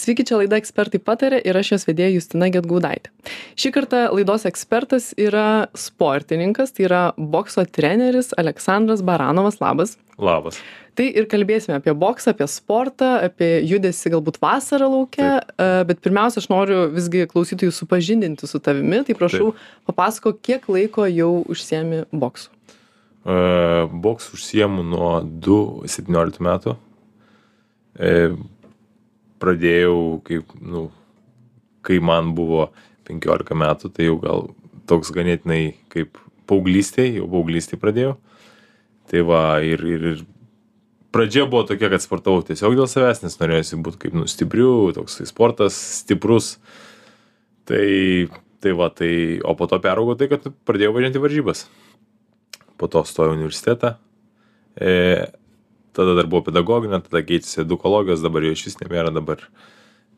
Sveiki, čia laida ekspertai patarė ir aš jos vedėja Justina Getgaudaitė. Šį kartą laidos ekspertas yra sportininkas, tai yra bokso treneris Aleksandras Baranovas. Labas. Labas. Tai ir kalbėsime apie boksą, apie sportą, apie judesi galbūt vasarą laukia, Taip. bet pirmiausia, aš noriu visgi klausytojų supažindinti su tavimi, tai prašau Taip. papasako, kiek laiko jau užsiemi boksu. Uh, boks užsiemu nuo 2-17 metų. Uh, pradėjau, kaip, nu, kai man buvo 15 metų, tai jau gal toks ganėtinai kaip paauglystėje, jau paauglystėje pradėjau. Tai va, ir, ir, ir pradžia buvo tokia, kad sportavau tiesiog dėl savęs, nes norėjusi būti kaip nustipriu, toks sportas stiprus. Tai, tai va, tai, o po to peraugau tai, kad pradėjau važiuoti varžybas. Po to stojau į universitetą. E, tada dar buvo pedagoginė, tada keitėsi edukologijos, dabar jo iš vis nebėra, dabar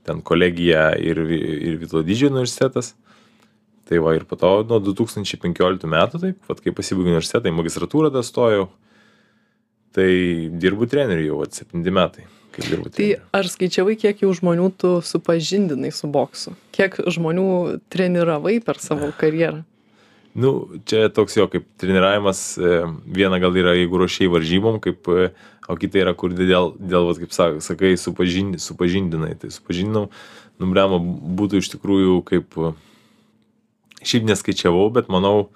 ten kolegija ir, ir Vytauto didžiojo universitetas. Tai va ir po to nuo 2015 metų, taip, vat, kai pasibaigė universitetą, į magistratūrą dar stojau, tai dirbu treneriu jau, vat, 7 metai. Tai ar skaičiavai, kiek jau žmonių tu supažindinai su boksu? Kiek žmonių treniravai per savo karjerą? Nu, čia toks jo, kaip treniravimas, e, viena gal yra, jeigu ruošiai varžybom, kaip e, o kita yra, kur dėl, dėl vat, kaip sakai, supažindi, supažindinai. Tai supažindinau, numremo būtų iš tikrųjų kaip, šiaip neskaičiavau, bet manau,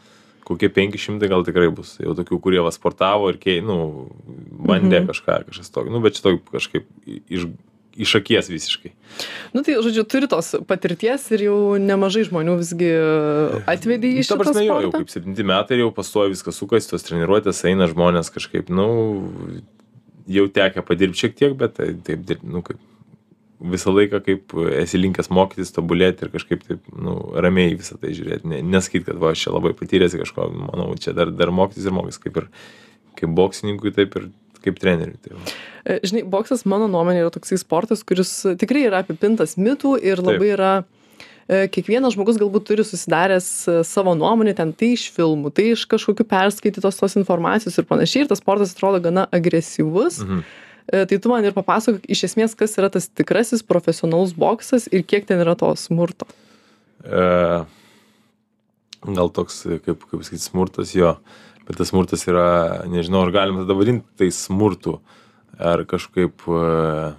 kokie 500 gal tikrai bus. Jau tokių, kurie va sportavo ir, kei, nu, bandė mhm. kažką, kažkas tokio. Nu, bet šito kažkaip iš, iš akies visiškai. Nu tai, žodžiu, turi tos patirties ir jau nemažai žmonių visgi atvedė į šitą. Dabar jau, jau kaip 7 metai jau pastoja viskas sukasi, tos treniruotės eina žmonės kažkaip, nu, jau tekę padirbt šiek tiek, bet tai, taip, taip, nu, kaip visą laiką kaip esi linkęs mokytis, tobulėti ir kažkaip taip, nu, ramiai visą tai žiūrėti. Ne, nesakyt, kad va, aš čia labai patyręs kažko, manau, čia dar, dar mokytis ir mokytis, kaip ir kaip boksininkui, taip ir kaip treneriui. Tai va. E, žinai, boksas mano nuomonė yra toksai sportas, kuris tikrai yra apipintas mitų ir labai taip. yra E, kiekvienas žmogus galbūt turi susidaręs e, savo nuomonę ten tai iš filmų, tai iš kažkokių perskaitytos tos informacijos ir panašiai, ir tas sportas atrodo gana agresyvus. Mhm. E, tai tu man ir papasakok iš esmės, kas yra tas tikrasis profesionalus boksas ir kiek ten yra to smurto. E, gal toks, kaip, kaip sakyti, smurtas jo, bet tas smurtas yra, nežinau, ar galima tada vadinti tai smurtu, ar kažkaip... E,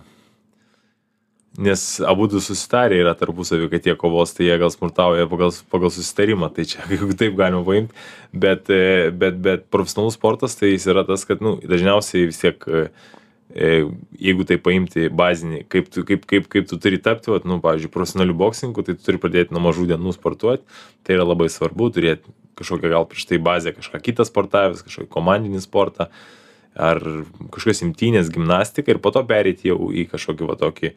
nes abudu susitarę yra tarpusavy kad jie kovos tai jie gal smurtauja pagal pagal susitarimą tai čia jeigu taip galima paimt bet e, bet bet profesionalus sportas tai jis yra tas kad nu dažniausiai vis tiek e, jeigu tai paimti bazinį kaip tu kaip kaip kaip tu turi tapti vat nu pavyzdžiui profesionaliu boksininku tai tu turi pradėt nuo mažų dienų sportuot tai yra labai svarbu turėt kažkokią gal prieš tai bazę kažką kitą sportavęs kažkokį komandinį sportą ar kažkokios imtynės gimnastika ir po to pereiti jau į kažkokį va tokį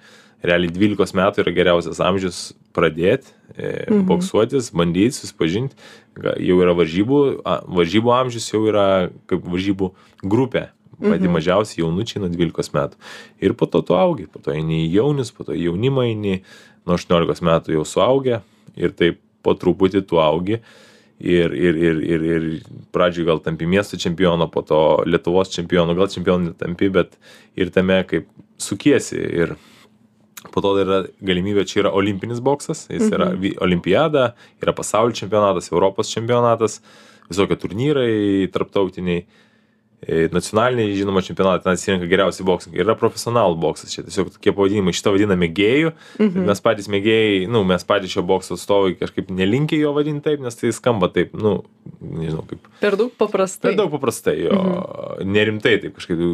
realiai dvylikos metų yra geriausias amžius pradėt e, mhm. boksuotis bandyt susipažint jau yra varžybų a, varžybų amžius jau yra kaip varžybų grupė pati mhm. mažiausia jaunučiai nuo dvylikos metų ir po to tu augi po to eini į jaunius po to jaunimą eini nuo aštuoniolikos metų jau suaugę ir taip po truputį tu augi ir ir ir ir ir pradžioj gal tampi miesto čempionu po to lietuvos čempionu gal čempionu netampi bet ir tame kaip sukiesi ir po to dar yra galimybė čia yra olimpinis boksas jis yra mhm. olimpiada yra pasaulio čempionatas europos čempionatas visokie turnyrai tarptautiniai nacionaliniai žinoma čempionatai ten atsirenka geriausi boksininkai yra profesionalų boksas čia tiesiog tokie pavadinimai šitą vadina mėgėju mhm. mes patys mėgėjai nu mes patys šio bokso atstovai kažkaip nelinkę jo vadint taip nes tai skamba taip nu nežinau kaip per daug paprastai. Per daug paprastai jo. Mhm. nerimtai taip kažkaip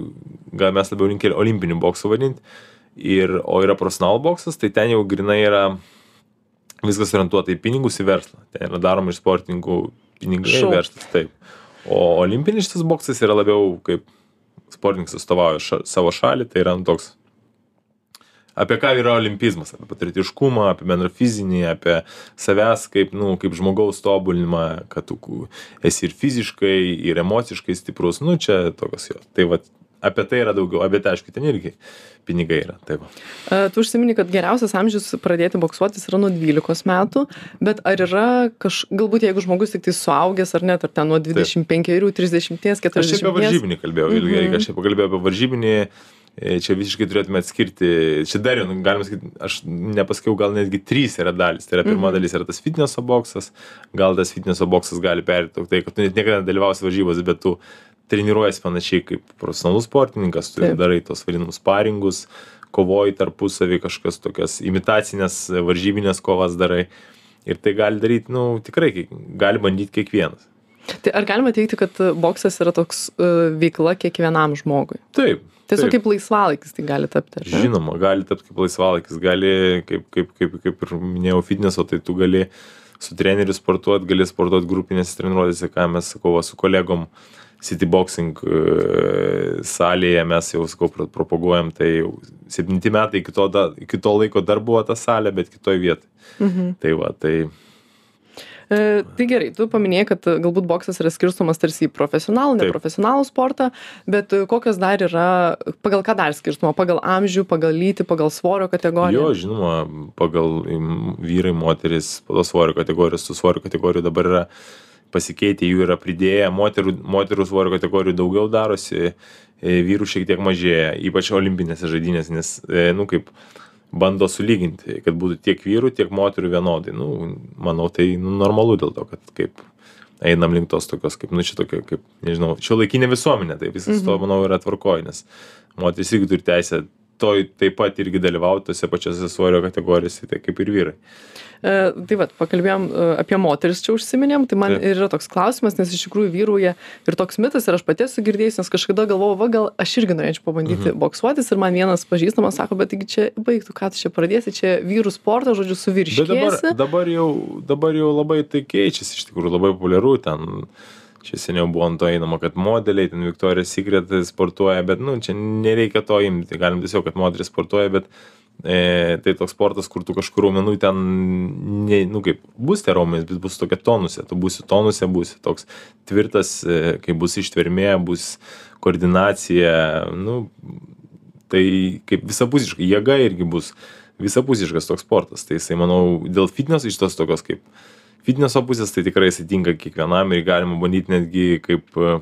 gal mes labiau linkę olimpiniu boksu vadint. Ir o yra profesionalų boksas tai ten jau grynai yra viskas orientuota į pinigus į verslą. Ten yra daroma iš sportininkų pinigai verslas taip o olimpinis šitas boksas yra labiau kaip sportininkas atstovauja ša, savo šalį, tai yra nu, toks apie ką yra olimpizmas, apie patriotiškumą, apie bendrą fizinį, apie savęs kaip, nu, kaip žmogaus tobulinimą, kad tu esi ir fiziškai, ir emociškai stiprus, nu, čia tokios jo. Tai va, apie tai yra daugiau, apie tai aišku, ten irgi pinigai yra. Taip. Uh, tu užsimini, kad geriausias amžius pradėti boksuotis yra nuo 12 metų, bet ar yra kaž... galbūt jeigu žmogus tik tai suaugęs ar net, ar ten nuo 25, Taip. 30, 40. Aš apie varžybinį kalbėjau, mm -hmm. ilgai, aš čia pakalbėjau apie varžybinį, E, čia visiškai turėtume atskirti, čia dar, nu, galima sakyti, aš nepasakiau, gal netgi trys yra dalis. Tai yra pirma mhm. dalis yra tas fitneso boksas, gal tas fitneso boksas gali perėti tai, kad tu net niekada nedalyvausi varžybos, bet tu treniruojasi panašiai kaip profesionalus sportininkas, tu Taip. darai tos vadinamus paringus, kovoji tarpusavį kažkas tokias imitacinės varžybinės kovas darai. Ir tai gali daryti, nu, tikrai, gali bandyti kiekvienas. Tai ar galima teikti, kad boksas yra toks uh, veikla kiekvienam žmogui? Taip, Tiesiog kaip laisvalaikis tai gali tapti. Žinoma, gali tapti kaip laisvalaikis, gali, kaip, kaip, kaip, kaip ir minėjau, fitneso, tai tu gali su treneriu sportuoti, gali sportuoti grupinėse treniruotėse, ką mes sakau, su kolegom City Boxing e, salėje mes jau, sakau, propaguojam, tai jau septinti metai iki to, da, iki to laiko dar buvo ta salė, bet kitoje vietoje. Mhm. Tai va, tai E, tai gerai, tu paminėjai, kad galbūt boksas yra skirstomas tarsi į profesionalų, neprofesionalų sportą, bet kokios dar yra, pagal ką dar skirstoma, pagal amžių, pagal lytį, pagal svorio kategoriją? Jo, žinoma, pagal vyrai, moteris, pagal svorio kategorijos, tų svorio kategorijų dabar yra pasikeitę, jų yra pridėję, moterų, moterų svorio kategorijų daugiau darosi, e, vyrų šiek tiek mažėja, ypač olimpinėse žaidynėse, nes, e, nu, kaip bando sulyginti, kad būtų tiek vyrų, tiek moterų vienodai. Nu, manau, tai nu, normalu dėl to, kad kaip einam link tos tokios, kaip, nu, čia tokia, kaip, nežinau, šio laikinė visuomenė, tai visas mhm. to, manau, yra tvarkoj, nes moteris irgi turi teisę toj taip pat irgi dalyvauti tose pačiose svorio kategorijose, tai kaip ir vyrai. E, tai vat pakalbėjom e, apie moteris čia užsiminėm tai man ir yra toks klausimas nes iš tikrųjų vyrauja ir toks mitas ir aš pati esu girdėjus nes kažkada galvojau va gal aš irgi norėčiau pabandyti mhm. boksuotis ir man vienas pažįstamas sako bet taigi čia baik tu ką tu čia pradėsi čia vyrų sportas žodžiu suvyriškėsi dabar, dabar jau dabar jau labai tai keičiasi iš tikrųjų labai populiaru ten čia seniau buvo ant to einama, kad modeliai, ten Victoria's Secret sportuoja, bet, nu, čia nereikia to imti, galim tiesiog, kad moteris sportuoja, bet e, tai toks sportas, kur tu kažkur raumenų ten, ne, nu kaip, bus tie raumenys, bet bus tokia tonusė, tu būsi tonusė, būsi toks tvirtas, e, kai bus ištvermė, bus koordinacija, nu, tai kaip visapusiškai, jėga irgi bus visapusiškas toks sportas, tai jisai, manau, dėl fitneso iš tos tokios kaip fitneso pusės, tai tikrai jisai tinka kiekvienam ir galima bandyti netgi kaip uh,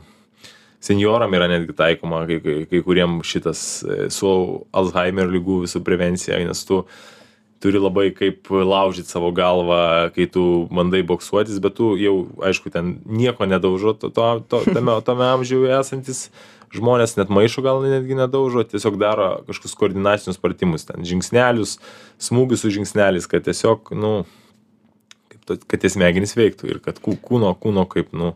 senjoram yra netgi taikoma kai kai kai kuriem šitas e, su alzhaimerio ligų visų prevencija nes tu turi labai kaip laužyt savo galvą kai tu bandai boksuotis bet tu jau aišku ten nieko nedaužo to to to tame tame amžiuje esantys žmonės net maišo gal netgi nedaužo tiesiog daro kažkokius koordinacinius pratimus ten žingsnelius smūgius su žingsneliais kad tiesiog nu kaip kad tie smegenys veiktų ir kad kūno kūno kaip nu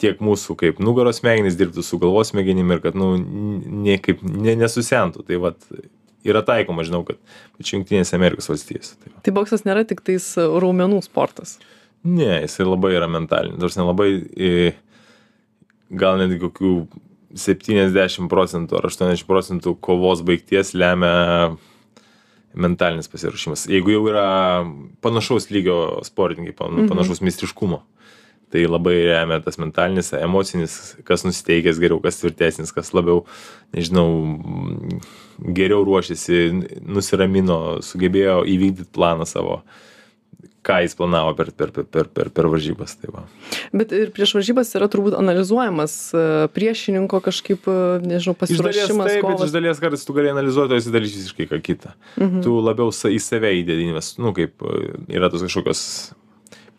tiek mūsų kaip nugaros smegenys dirbtų su galvos smegenim ir kad nu niekaip ne, nesusentų. Tai vat yra taikoma, žinau, kad čia Junktinėse Amerikos valstijose. Tai, tai boksas nėra tik tais raumenų sportas. Ne, jisai labai yra mentalinis. Nors nelabai, gal netgi kokių 70 procentų ar 80 procentų kovos baigties lemia mentalinis pasiruošimas. Jeigu jau yra panašaus lygio sportininkai, mhm. panašaus. Mhm tai labai remia tas mentalinis emocinis kas nusiteikęs geriau kas tvirtesnis kas labiau nežinau geriau ruošėsi nusiramino sugebėjo įvykdyt planą savo ką jis planavo per, per, per, per, per varžybas. Tai va. Bet ir prieš varžybas yra turbūt analizuojamas e, priešininko kažkaip, e, nežinau, pasiruošimas. Taip, bet iš dalies kartais tu gali analizuoti, o jis darys visiškai ką kitą. Mhm. Tu labiau į save įdėdinimas, nu kaip e, yra tos kažkokios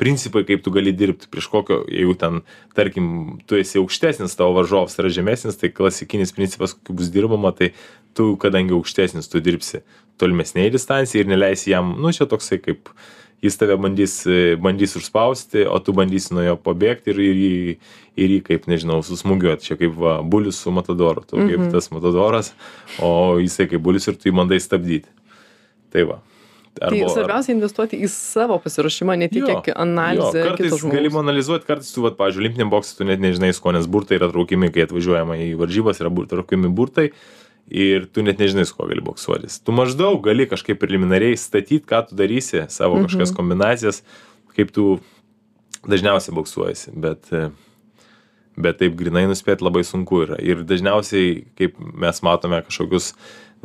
principai kaip tu gali dirbt prieš kokio jeigu ten tarkim tu esi aukštesnis tavo varžovas yra žemesnis tai klasikinis principas kokiu bus dirbama tai tu kadangi aukštesnis tu dirbsi tolimesnėj distancijoj ir neleisi jam nu čia toksai kaip jis tave bandys bandys užspausti o tu bandysi nuo jo pabėgt ir ir jį ir jį kaip nežinau susmūgiuot čia kaip va bulius su matadoru tu kaip mhm. tas matadoras o jisai kaip bulius ir tu jį bandai stabdyti tai va arba, tai svarbiausia investuoti į savo pasiruošimą, ne tik kiek analizę. Jo, kartais galim analizuoti, kartais tu, vat, pavyzdžiui, olimpiniam boksui tu net nežinai, su nes burtai yra traukiami, kai atvažiuojama į varžybas, yra traukiami burtai ir tu net nežinai, su kuo gali boksuotis. Tu maždaug gali kažkaip preliminariai statyti, ką tu darysi, savo mhm. kažkokias kombinacijas, kaip tu dažniausiai boksuojasi, bet, bet taip grinai nuspėti labai sunku yra. Ir dažniausiai, kaip mes matome kažkokius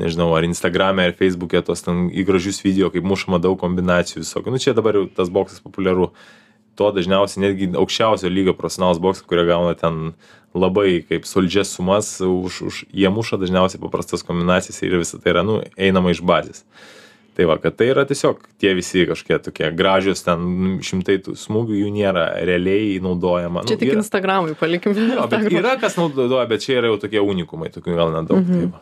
nežinau ar instagrame ar feisbuke tuos ten į gražius video kaip mušama daug kombinacijų visokių nu čia dabar jau tas boksas populiaru to dažniausiai netgi aukščiausio lygio profesionalūs boksai kurie gauna ten labai kaip solidžias sumas už už jie muša dažniausiai paprastas kombinacijas ir visa tai yra nu einama iš bazės tai va kad tai yra tiesiog tie visi kažkokie tokie gražios ten šimtai tų smūgių jų nėra realiai naudojama Čia Nu, tik yra- Instagramui palikim. jo, bet yra kas naudoja bet čia yra jau tokie unikumai tokių gal nedaug Mhm. tai va.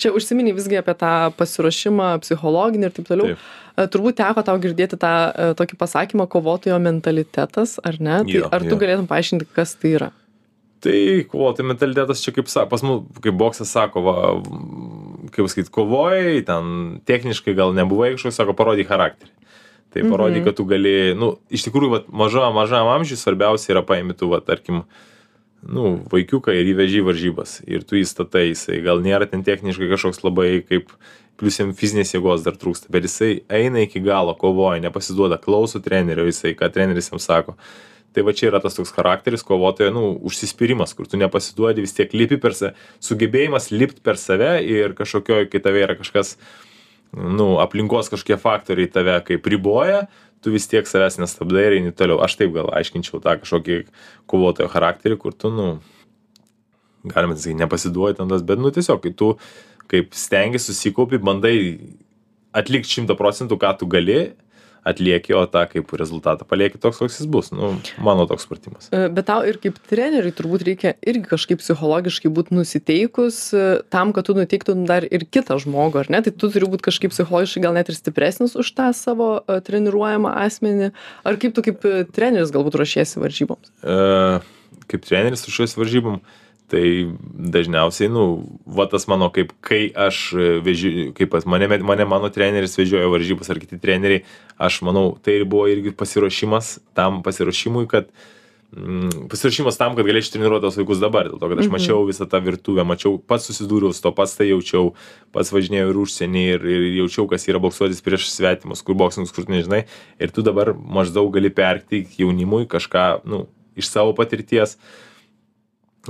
Čia užsiminiai visgi apie tą pasiruošimą psichologinį ir taip toliau. Taip. E, Turbūt teko tau girdėti tą e, tokį pasakymą kovotojo mentalitetas, ar ne? Tai Jo, ar tu jo. galėtum paaiškinti, kas tai yra? tai kovotojų mentalitetas čia kaip pas mus kaip boksas sako va kaip pasakyt kovojai ten techniškai gal nebuvai kažkoks sako parodyk charakterį tai parodyk kad tu gali nu iš tikrųjų vat mažam mažam amžiuj svarbiausia yra paimi tu va tarkim nu vaikiuką ir įveži į varžybas. Ir tu jį statai jisai gal nėra ten techniškai kažkoks labai kaip plius jam fizinės jėgos dar trūksta bet jisai eina iki galo kovoja nepasiduoda klauso trenerio jisai ką treneris jam sako. Tai va čia yra tas toks charakteris kovotojo nu užsispyrimas kur tu nepasiduodi vis tiek lipi per save sugebėjimas lipt per save ir kažkokioj kai tave yra kažkas nu aplinkos kažkokie faktoriai tave kaip riboja tu vis tiek savęs nestabdai ir eini toliau. Aš taip gal aiškinčiau tą kažkokį kovotojo charakterį kur tu nu galima sakyt nepasiduodi ten tas bet nu tiesiog kai tu kaip stengies susikaupi bandai atlikt šimtą procentų ką tu gali atlieki o tą kaip rezultatą palieki toks koks jis bus nu mano toks supratimas E, Bet tau ir kaip treneriui turbūt reikia irgi kažkaip psichologiškai būti nusiteikus e, tam, kad tu nuteiktum dar ir kitą žmogų, ar ne? Tai tu turi būti kažkaip psichologiškai gal net ir stipresnis už tą savo e, treniruojamą asmenį. Ar kaip tu kaip treneris galbūt ruošiesi varžyboms? e, kaip treneris ruošiuosi varžybom tai dažniausiai nu va tas mano kaip kai aš e, veži kaip pas mane mane mano treneris vežiojo varžybas ar kiti treneriai aš manau tai ir buvo irgi pasiruošimas tam pasiruošimui kad mm, pasiruošimas tam kad galėčiau treniruot tuos vaikus dabar. Dėl to kad aš mačiau visą tą virtuvę mačiau pats susidūriau su tuo pats tai jaučiau pats važinėjau ir užsieny ir ir jaučiau kas yra boksuotis prieš svetimus kur boksininkus kur tu nežinai. Ir tu dabar maždaug gali perteikt jaunimui kažką nu iš savo patirties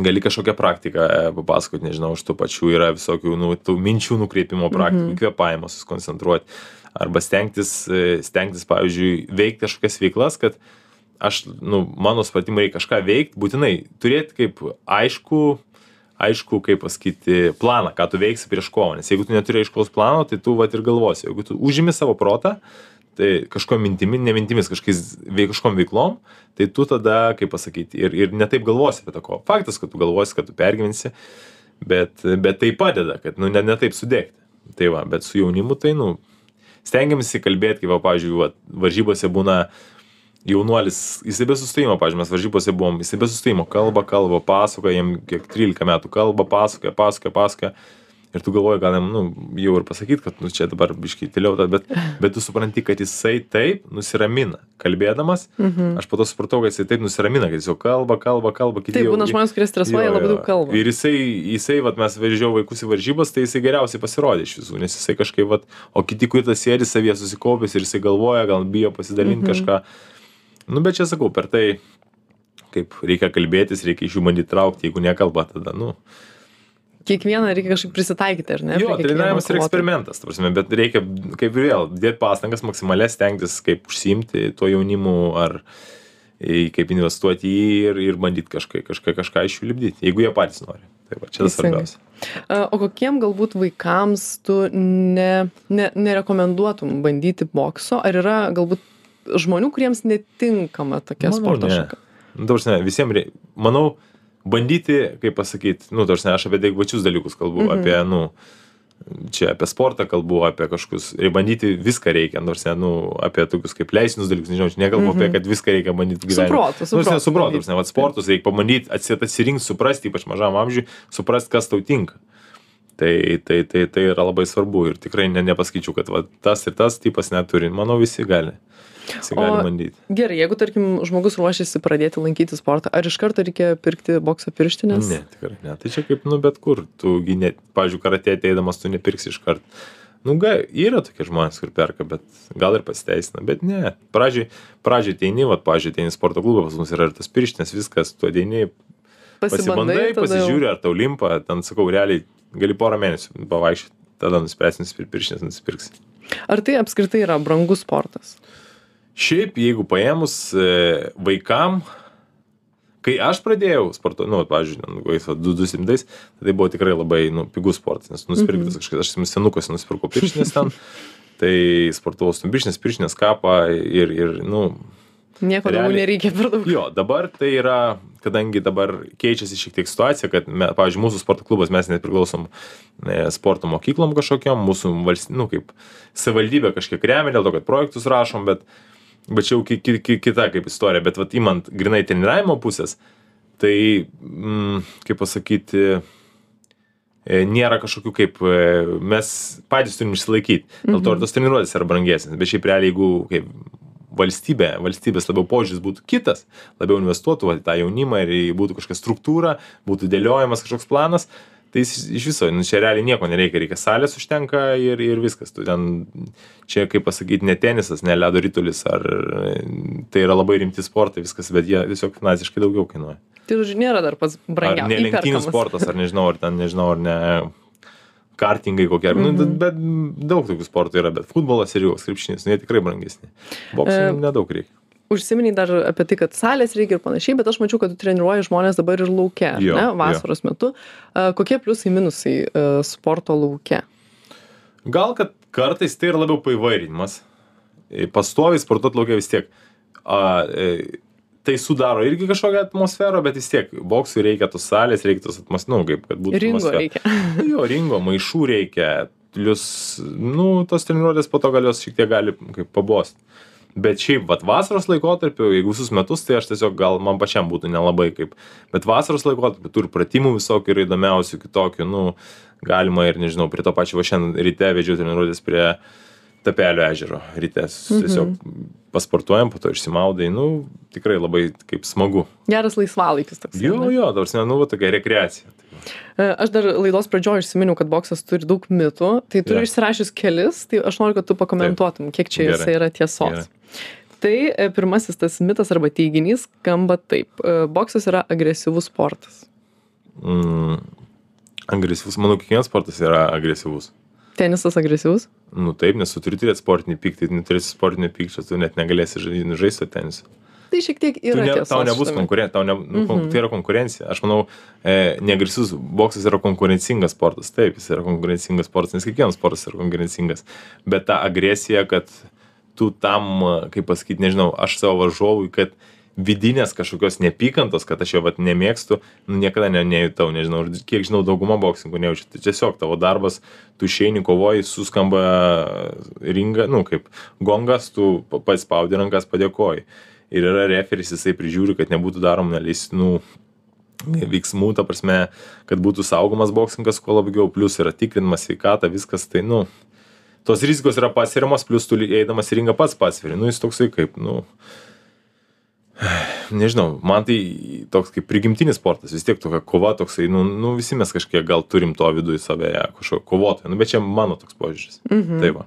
gali kažkokią praktiką e, papasakot nežinau iš tų pačių yra visokių nu minčių nukreipimo praktikų kvėpavimo susikoncentruot. Arba stengtis e, stengtis pavyzdžiui veikt kažkokias veiklas kad aš nu mano supratimu reik kažką veikt būtinai turėt kaip aiškų aišku kaip pasakyti planą ką tu veiksi prieš kovą. Nes jeigu tu neturi aiškaus plano tai tu vat ir galvosi. Jeigu tu užimi savo protą tai kažkokiom mintimi ne mintimis kažkokiom veiklom tai tu tada kaip pasakyt ir ir ne taip galvosi apie tą kovą. Faktas kad tu galvosi kad tu pergyvensi bet bet tai padeda kad nu ne ne sudegti. Tai va bet su jaunimu tai nu stengiamės įkalbėt kaip va pavyzdžiui vat varžybose būna jaunuolis jisai be sustojimo pavyzdžiui mes varžybose buvom jisai be sustojimo kalba kalba pasakoja jam kiek trylika metų kalba pasakoja pasakoja pasakoja ir tu galvoji gal jam nu jau ir pasakyt kad nu čia dabar biškį tyliau ta bet bet tu supranti kad jisai taip nusiramina kalbėdamas aš po to supratau kad jisai taip nusiramina kad jis jau kalba kalba kalba kiti Taip, būna žmonės, kurie stresuoja, labai daug kalba. Ir jisai, jisai, vat, mes vežiau vaikus į varžybas, tai jisai geriausiai pasirodė iš visų, nes jisai kažkaip, vat, o kiti kurie tas sėdi savyje susikaupęs ir jisai galvoja, gal bijo pasidalinti Mhm. kažką. Nu, bet čia sakau, per tai, kaip reikia kalbėtis, reikia iš jų bandyti traukti, jeigu nekalba, tada, nu. Kiekvieną reikia kažkaip prisitaikyti, ar ne? Jo, treniravimas yra eksperimentas, ta prasme, bet reikia, kaip ir vėl, dėti pastangas maksimaliai stengtis, kaip užsiimti tuo jaunimu ar kaip investuoti į jį ir, ir bandyti kažką, kažką, kažką iš jų lipdyti, jeigu jie patys nori. Tai va, čia tas svarbiausia. O kokiem galbūt vaikams tu ne, ne, nerekomenduotum bandyti bokso? Ar yra galbūt žmonių, kuriems netinkama tokia Manau, sporto ne. šaka? Nu, ta prasme, visiems, manau, bandyti, kaip pasakyti, nu, ta prasme, aš apie adekvačius dalykus kalbu, mhm. apie, nu, čia apie sportą kalbu, apie kažkokius, ir bandyti viską reikia, nors, ne, nu, apie tokius kaip leisinius dalykus, nežinau, aš nekalbu mhm. apie, kad viską reikia bandyti Su protu, su Nu, protu su protu, bandyt. ne, vat sportus reikia pabandyti atsirinkti, suprasti, ypač mažam amžiui, suprasti, kas tau tinka. Tai, tai, tai, tai yra labai svarbu ir tikrai ne, nepasakyčiau, kad va, tas ir tas tipas neturi. Manau, visi gali. O- gali bandyti. Gerai, jeigu tarkim žmogus ruošiasi pradėti lankyti sportą, ar iš karto reikia pirkti bokso pirštinės? Ne, tikrai ne. Tai čia kaip, nu, bet kur. Tu, net, pavyzdžiui, karate ateidamas, tu nepirksi iš karto. Nu, ga, yra tokie žmonės, kur perka, bet gal ir pasiteisina, bet ne. Pradžiai, pradžiai ateini, va, pavyzdžiui, ateini sporto klubą, pas mus yra ir tas pirštinės, viskas, tu ateini, pasibandai, jau- pasižiūri, ar tau limpa, ten sakau, realiai gali porą mėnesių pavaikščioti, tada nuspręsi nusipirkti pirštinės, nusipirksi. Ar tai apskritai yra brangus sportas? Šiaip, jeigu paėmus e, vaikam, kai aš pradėjau sportuoti, nu, pavyzdžiui, nu, kokiais va, 200, tai buvo tikrai labai, nu, pigus sportas, nes nusipirktas kažkas, aš senukas nusipirkau pirštinės ten, tai sportavau stumbišinės, pirštinės kapą ir, ir, nu, Nieko daugiau nereikia per daug. Jo, dabar tai yra, kadangi dabar keičiasi šiek tiek situacija, kad, me, pavyzdžiui, mūsų sporto klubas mes nepriklausom e, sporto mokyklom kažkokiam, mūsų valstybė, nu, kaip savivaldybė kažkiek remia dėl to, kad projektus rašom, bet, bet čia jau ki, ki, ki, kita kaip istorija, bet vat įmant grinai treniravimo pusės, tai, mm, kaip pasakyti, e, nėra kažkokių kaip e, mes patys turim išsilaikyti. Dėl to ir tos treniruotės yra brangesnės. Bet šiaip realiai, jeigu kaip valstybė, valstybės labiau požiūris būtų kitas, labiau investuotų į tą jaunimą ir būtų kažkokia struktūra, būtų dėliojamas kažkoks planas, tai jis iš viso, nu, čia realiai nieko nereikia, reikia salės užtenka ir, ir viskas. Tu ten, čia kaip pasakyti, ne tenisas, ne ledo rytulis, ar tai yra labai rimti sportai, viskas, bet jie tiesiog finansiškai daugiau kainuoja. Tai žodžiu, nėra dar pats brangiausias. ne lenktynių sportas, ar nežinau, ar ten, nežinau, ar ne kartingai kokie, mm -hmm. nu, bet daug tokių sportų yra, bet futbolas ir jau krepšinis, nu, jie tikrai brangesni. Boksui E, nedaug reikia. Užsiminiai dar apie tai, kad salės reikia ir panašiai, bet aš mačiau, kad tu treniruoji žmonės dabar ir laukia, Jo, ne, jo. vasaros metu. A, Kokie pliusai minusai a, sporto laukia? Gal, kad kartais tai yra labiau paivairinimas. E, Pastoviai sportuot laukia vis tiek. A, e, tai sudaro irgi kažkokią atmosferą, bet vis tiek boksui reikia tos salės, reikia tos atmosferos, nu, kaip kad būtų. Ringo atmosfera. reikia. Jo, ringo, maišų reikia, plus, nu, tos treniruotės po to gal jos šiek tiek gali kaip pabosti. Bet šiaip, vat vasaros laikotarpiu, jeigu visus metus, tai aš tiesiog gal man pačiam būtų nelabai kaip. Bet vasaros laikotarpiu turi pratimų visokių ir įdomiausių kitokių, nu, galima ir nežinau, prie to pačio, va šiandien ryte vedžiau treniruotės prie Tapelio ežero ryte. Mhm. Tiesiog pasportuojam, po to išsimaudai, nu, tikrai labai kaip smagu. Geras laisvalaikis toks. Jo, jo, dabar, nu, va, tokia rekreacija. Tai Aš dar laidos pradžioje užsiminiau, kad boksas turi daug mitų, tai turiu Jo. išsirašęs kelis, tai aš noriu, kad tu pakomentuotum, kiek čia jisai yra tiesos. Gerai. Tai e, pirmasis tas mitas arba teiginys skamba taip. e, Boksas yra agresyvus sportas. mm, agresyvus. Manau, kiekvienas sportas yra agresyvus. Tenisas agresyvus? Nu taip, nes tu turi turėti sportinį pyktį, neturėsi sportinio pykčio, tu net negalėsi žai- žaisti tenisą. Tai šiek tiek Tu yra ne, tiesos. tau nebus konkurencija, tau ne, nu, kon, tai yra konkurencija. Aš manau, e, neagresyvus boksas yra konkurencingas sportas. Taip, jis yra konkurencingas sportas, nes kiekvienas sportas yra konkurencingas. Bet ta agresija, kad tu tam, kaip pasakyti, nežinau, aš savo varžovui, kad vidinės kažkokios neapykantos, kad aš jo vat nemėgstu, nu, niekada ne, nejutau, nežinau, kiek žinau, dauguma boksininkų nejaučia. Tai tiesiog tavo darbas, tu išeini, kovoji, suskamba ringa, nu, kaip gongas, tu pa- paspaudi rankas, padėkoji. Ir yra referis, jisai prižiūri, kad nebūtų daroma neleistinų veiksmų, ta prasme, kad būtų saugomas boksininkas kuo labiau, plus yra tikrinimas sveikata, viskas tai, nu, tos rizikos yra pasiriamos, plus tu eidamas į ringą pats pasveri, nu, jis toksai kaip, nu, nežinau, man tai toks kaip prigimtinis sportas, vis tiek tokia kova toksai, nu, nu visi mes kažkiek gal turim to viduje savęje, kažkokio kovotojo, nu, bet čia mano toks požiūris. Mhm. Tai va.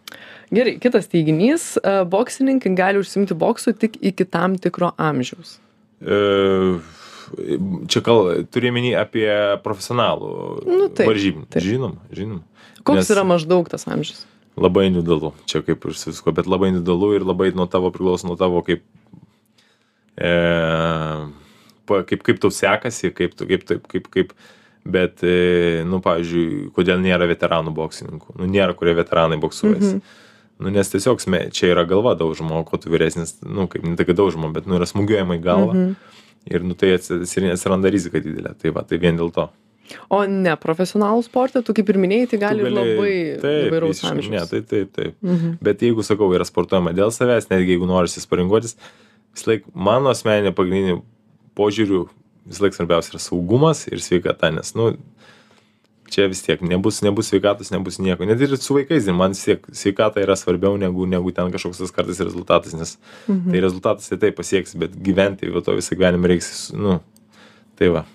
Gerai, kitas teiginys. e, Boksininkai gali užsimti boksu tik iki tam tikro amžiaus. E, čia kal, turiu menį apie profesionalų Nu, taip, varžybinį. taip. Žinom, žinom. Koks Nes- yra maždaug tas amžius? Labai individualu, čia kaip ir su visko, bet labai individualu ir labai nuo tavo priklauso nuo tavo kaip, e, kaip, kaip tau sekasi, kaip, kaip, taip, kaip, kaip, bet, e, nu, pavyzdžiui, kodėl nėra veteranų boksininkų, nu, nėra, kurie veteranai boksuojasi. Mhm. Nu, nes tiesiog sme, čia yra galva daužoma, kuo tu vyresnis, nu, kaip ne kad daužoma, bet, nu, yra smūgiuojama į galvą. Mhm. Ir, nu, tai atsi- atsiranda rizika didelė. Tai va, tai vien dėl to. O ne profesionalų sportą, tu kaip ir minėjai, tai gali ir labai taip, įvairaus amžiaus. Ne, tai taip, taip. Mhm. Bet jeigu, sakau, yra sportuojama dėl savęs, netgi jeigu nori įsiparingotis, vis laik mano asmeninė pagrindinė požiūrių, vis laik svarbiausia yra saugumas ir sveikata, nes, nu, čia vis tiek nebus, nebus sveikatos, nebus nieko. Net ir su vaikais, ir man vis tiek sveikata yra svarbiau negu, negu ten kažkoks tas kartais rezultatas, nes mhm. tai rezultatas tai taip pasieks, bet gyventi va to visą gyvenimą reiks, nu, tai va.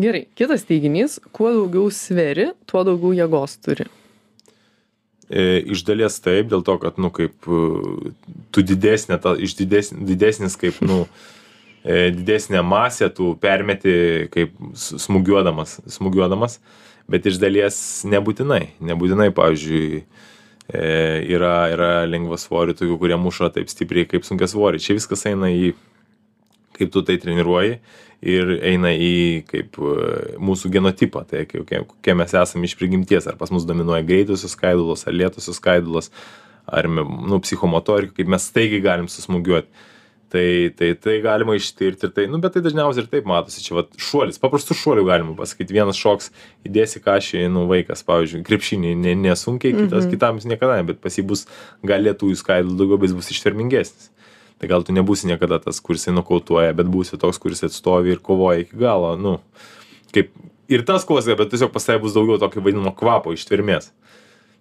Gerai, kitas teiginys, kuo daugiau sveri, tuo daugiau jėgos turi. E, iš dalies taip, dėl to, kad, nu, kaip e, tu didesnė, ta, iš didesnis, didesnis kaip, nu, e, didesnė masė, tu permeti kaip smūgiuodamas, smūgiuodamas, bet iš dalies nebūtinai, nebūtinai, pavyzdžiui, E, yra, yra lengvasvorių, tokių, kurie muša taip stipriai kaip sunkiasvoriai. Čia viskas eina į kaip tu tai treniruoji ir eina į kaip e, mūsų genotipą, tai kokie, kokie mes esame iš prigimties, ar pas mus dominuoja greitusios skaidulos, ar lėtusios skaidulos, ar nu, psichomotorika, kaip mes staigiai galim susmugiuoti. Tai, tai, tai galima ištirti ir tai, nu, bet tai dažniausiai ir taip matosi, čia vat, šuolis, paprastų šuolių galima pasakyti, vienas šoks įdėsi kažį, nu, vaikas, pavyzdžiui, krepšinį nesunkiai, kitas, mm -hmm. kitam jis niekada, bet pas jį bus galėtų jų skaidulų daugiau, bet jis bus ištvermingesnis tai gal tu nebūsi niekada tas, kuris nokautuoja, bet būsi toks, kuris atstovi ir kovoja iki galo, nu, kaip ir tas kovas, bet tiesiog pas tai bus daugiau tokio vadinamo kvapo ištvermės.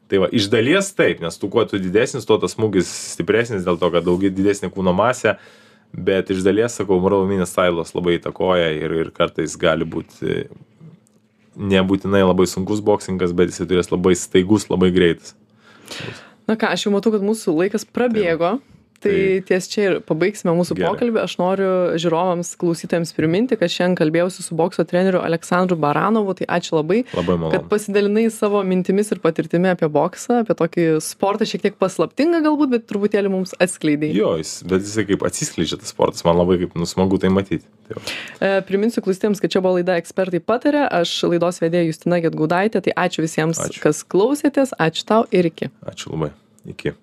Tai va, iš dalies taip, nes tu kuo tu didesnis, tuo tas smūgis stipresnis, dėl to, kad daugiau didesnė kūno masė, bet iš dalies, sakau, moralominės stailos labai įtakoja ir, ir kartais gali būti nebūtinai labai sunkus boksingas, bet jisai turės labai staigus, labai greitas. Na ką, aš jau matau, kad mūsų laikas prabėgo. Taip tai ties čia ir pabaigsime mūsų Gerai. pokalbį aš noriu žiūrovams klausytojams priminti kad šiandien kalbėjausi su bokso treneriu aleksandru baranovu tai ačiū labai Labai kad malonu. pasidalinai savo mintimis ir patirtimi apie boksą apie tokį sportą šiek tiek paslaptingą galbūt bet truputėlį mums atskleidei Jo, jis, bet jisai kaip atsiskleidžia tas sportas, man labai kaip nusmagu tai matyti. Tai. E, priminsiu klausytėms, kad čia buvo laida ekspertai patarė, aš laidos vedėja Justina Getgudaitė, tai ačiū visiems, Ačiū. kas klausėtės, ačiū tau ir iki. Ačiū labai. Iki.